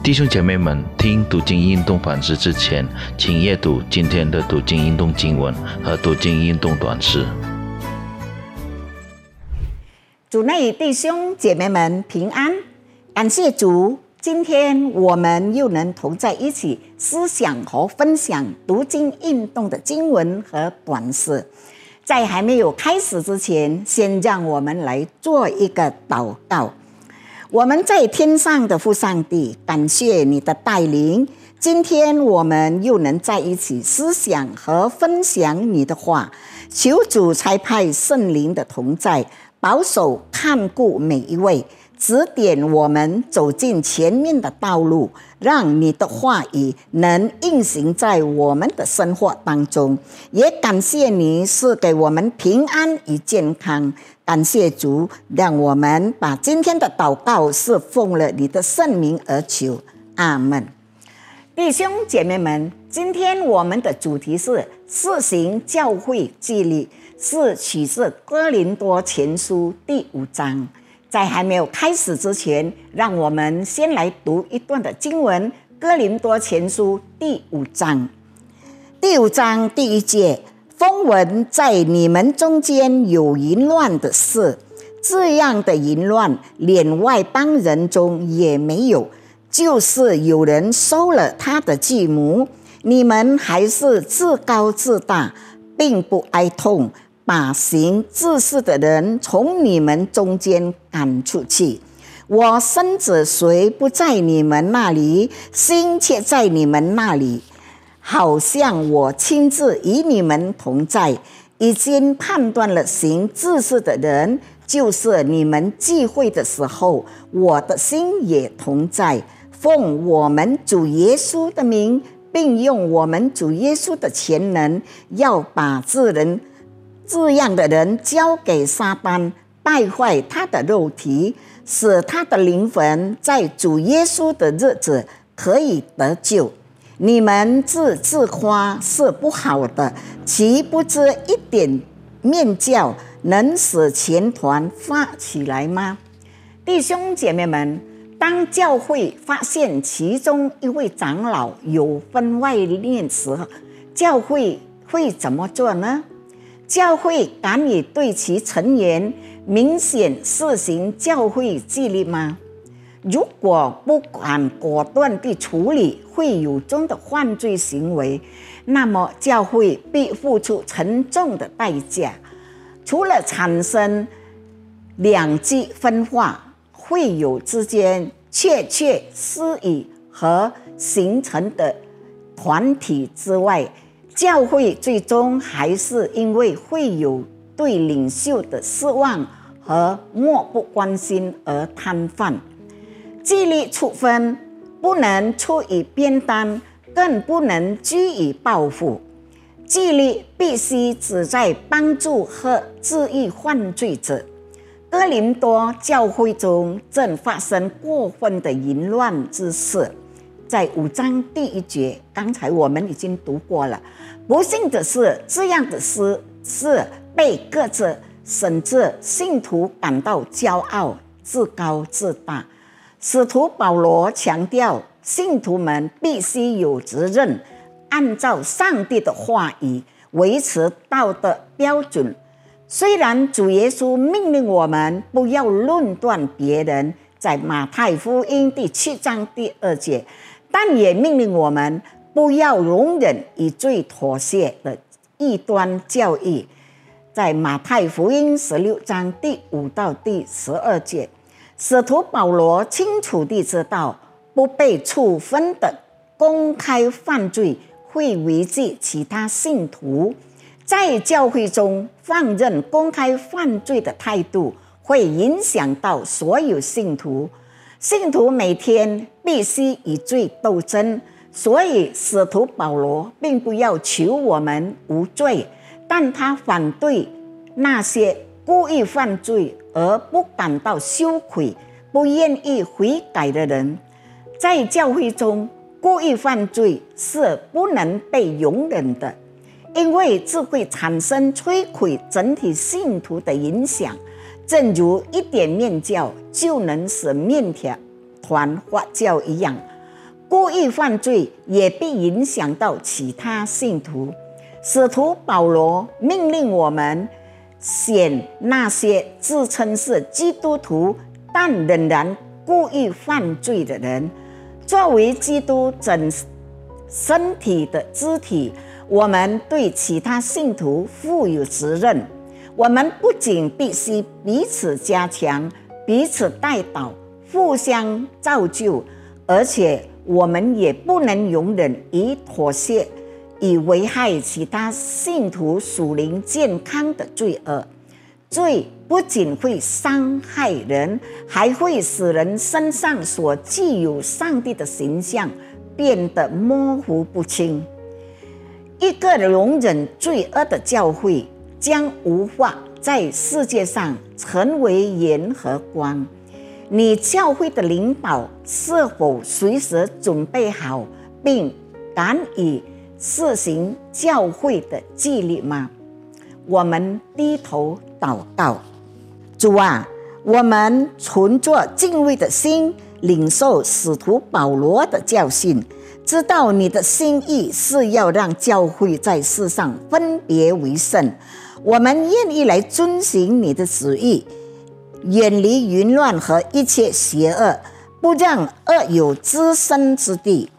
弟兄姐妹们，听读经运动反思之前，请阅读今天的读经运动经文和读经运动短诗。主内弟兄姐妹们平安，感谢主，今天我们又能同在一起思想和分享读经运动的经文和短诗。在还没有开始之前，先让我们来做一个祷告。我们在天上的父上帝，感谢你的带领。今天我们又能在一起思想和分享你的话，求主差派圣灵的同在，保守看顾每一位。指点我们走进前面的道路，让你的话语能运行在我们的生活当中。也感谢你是给我们平安与健康。感谢主，让我们把今天的祷告是奉了你的圣名而求。阿门。弟兄姐妹们，今天我们的主题是四行教会纪律，是取自哥林多前书第五章。在还没有开始之前，让我们先来读一段的经文，《哥林多前书》第五章。第五章第一节，风闻在你们中间有淫乱的事，这样的淫乱连外邦人中也没有，就是有人收了他的继母，你们还是自高自大，并不哀痛。把行自私的人从你们中间赶出去。我身子虽不在你们那里，心却在你们那里，好像我亲自与你们同在。已经判断了行自私的人，就是你们聚会的时候，我的心也同在。奉我们主耶稣的名，并用我们主耶稣的全能，要把这人。这样的人交给撒旦，败坏他的肉体，使他的灵魂在主耶稣的日子可以得救。你们自自夸是不好的，岂不知一点面教能使全团发起来吗？弟兄姐妹们，当教会发现其中一位长老有分外念时，教会会怎么做呢？教会敢于对其成员明显施行教会纪律吗？如果不敢果断地处理会有中的犯罪行为，那么教会必付出沉重的代价。除了产生两极分化、会友之间窃窃私语和形成的团体之外，教会最终还是因为会有对领袖的失望和漠不关心而瘫痪。纪律处分不能出于边单，更不能居于报复。纪律必须旨在帮助和治愈犯罪者。哥林多教会中正发生过分的淫乱之事。在五章第一节，刚才我们已经读过了。不幸的是，这样的诗是被各自甚至信徒感到骄傲、自高自大。使徒保罗强调，信徒们必须有责任，按照上帝的话语维持道德标准。虽然主耶稣命令我们不要论断别人，在马太福音第七章第二节。但也命令我们不要容忍以罪妥协的异端教义。在马太福音十六章第五到第十二节，使徒保罗清楚地知道，不被处分的公开犯罪会危及其他信徒，在教会中放任公开犯罪的态度，会影响到所有信徒。信徒每天必须与罪斗争，所以使徒保罗并不要求我们无罪，但他反对那些故意犯罪而不感到羞愧、不愿意悔改的人。在教会中，故意犯罪是不能被容忍的，因为这会产生摧毁整体信徒的影响。正如一点面教就能使面条团发酵一样，故意犯罪也必影响到其他信徒。使徒保罗命令我们选那些自称是基督徒但仍然故意犯罪的人，作为基督整身体的肢体，我们对其他信徒负有责任。我们不仅必须彼此加强、彼此带导、互相造就，而且我们也不能容忍以妥协。以危害其他信徒属灵健康的罪恶，罪不仅会伤害人，还会使人身上所具有上帝的形象变得模糊不清。一个容忍罪恶的教会，将无法在世界上成为盐和光。你教会的领导是否随时准备好，并敢以？实行教会的纪律吗？我们低头祷告，主啊，我们存着敬畏的心，领受使徒保罗的教训，知道你的心意是要让教会在世上分别为圣。我们愿意来遵行你的旨意，远离淫乱和一切邪恶，不让恶有滋生之地。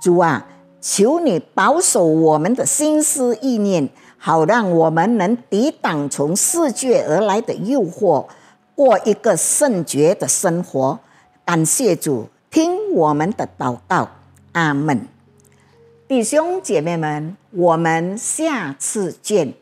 主啊。求你保守我们的心思意念，好让我们能抵挡从世界而来的诱惑，过一个圣洁的生活。感谢主，听我们的祷告，阿门。弟兄姐妹们，我们下次见。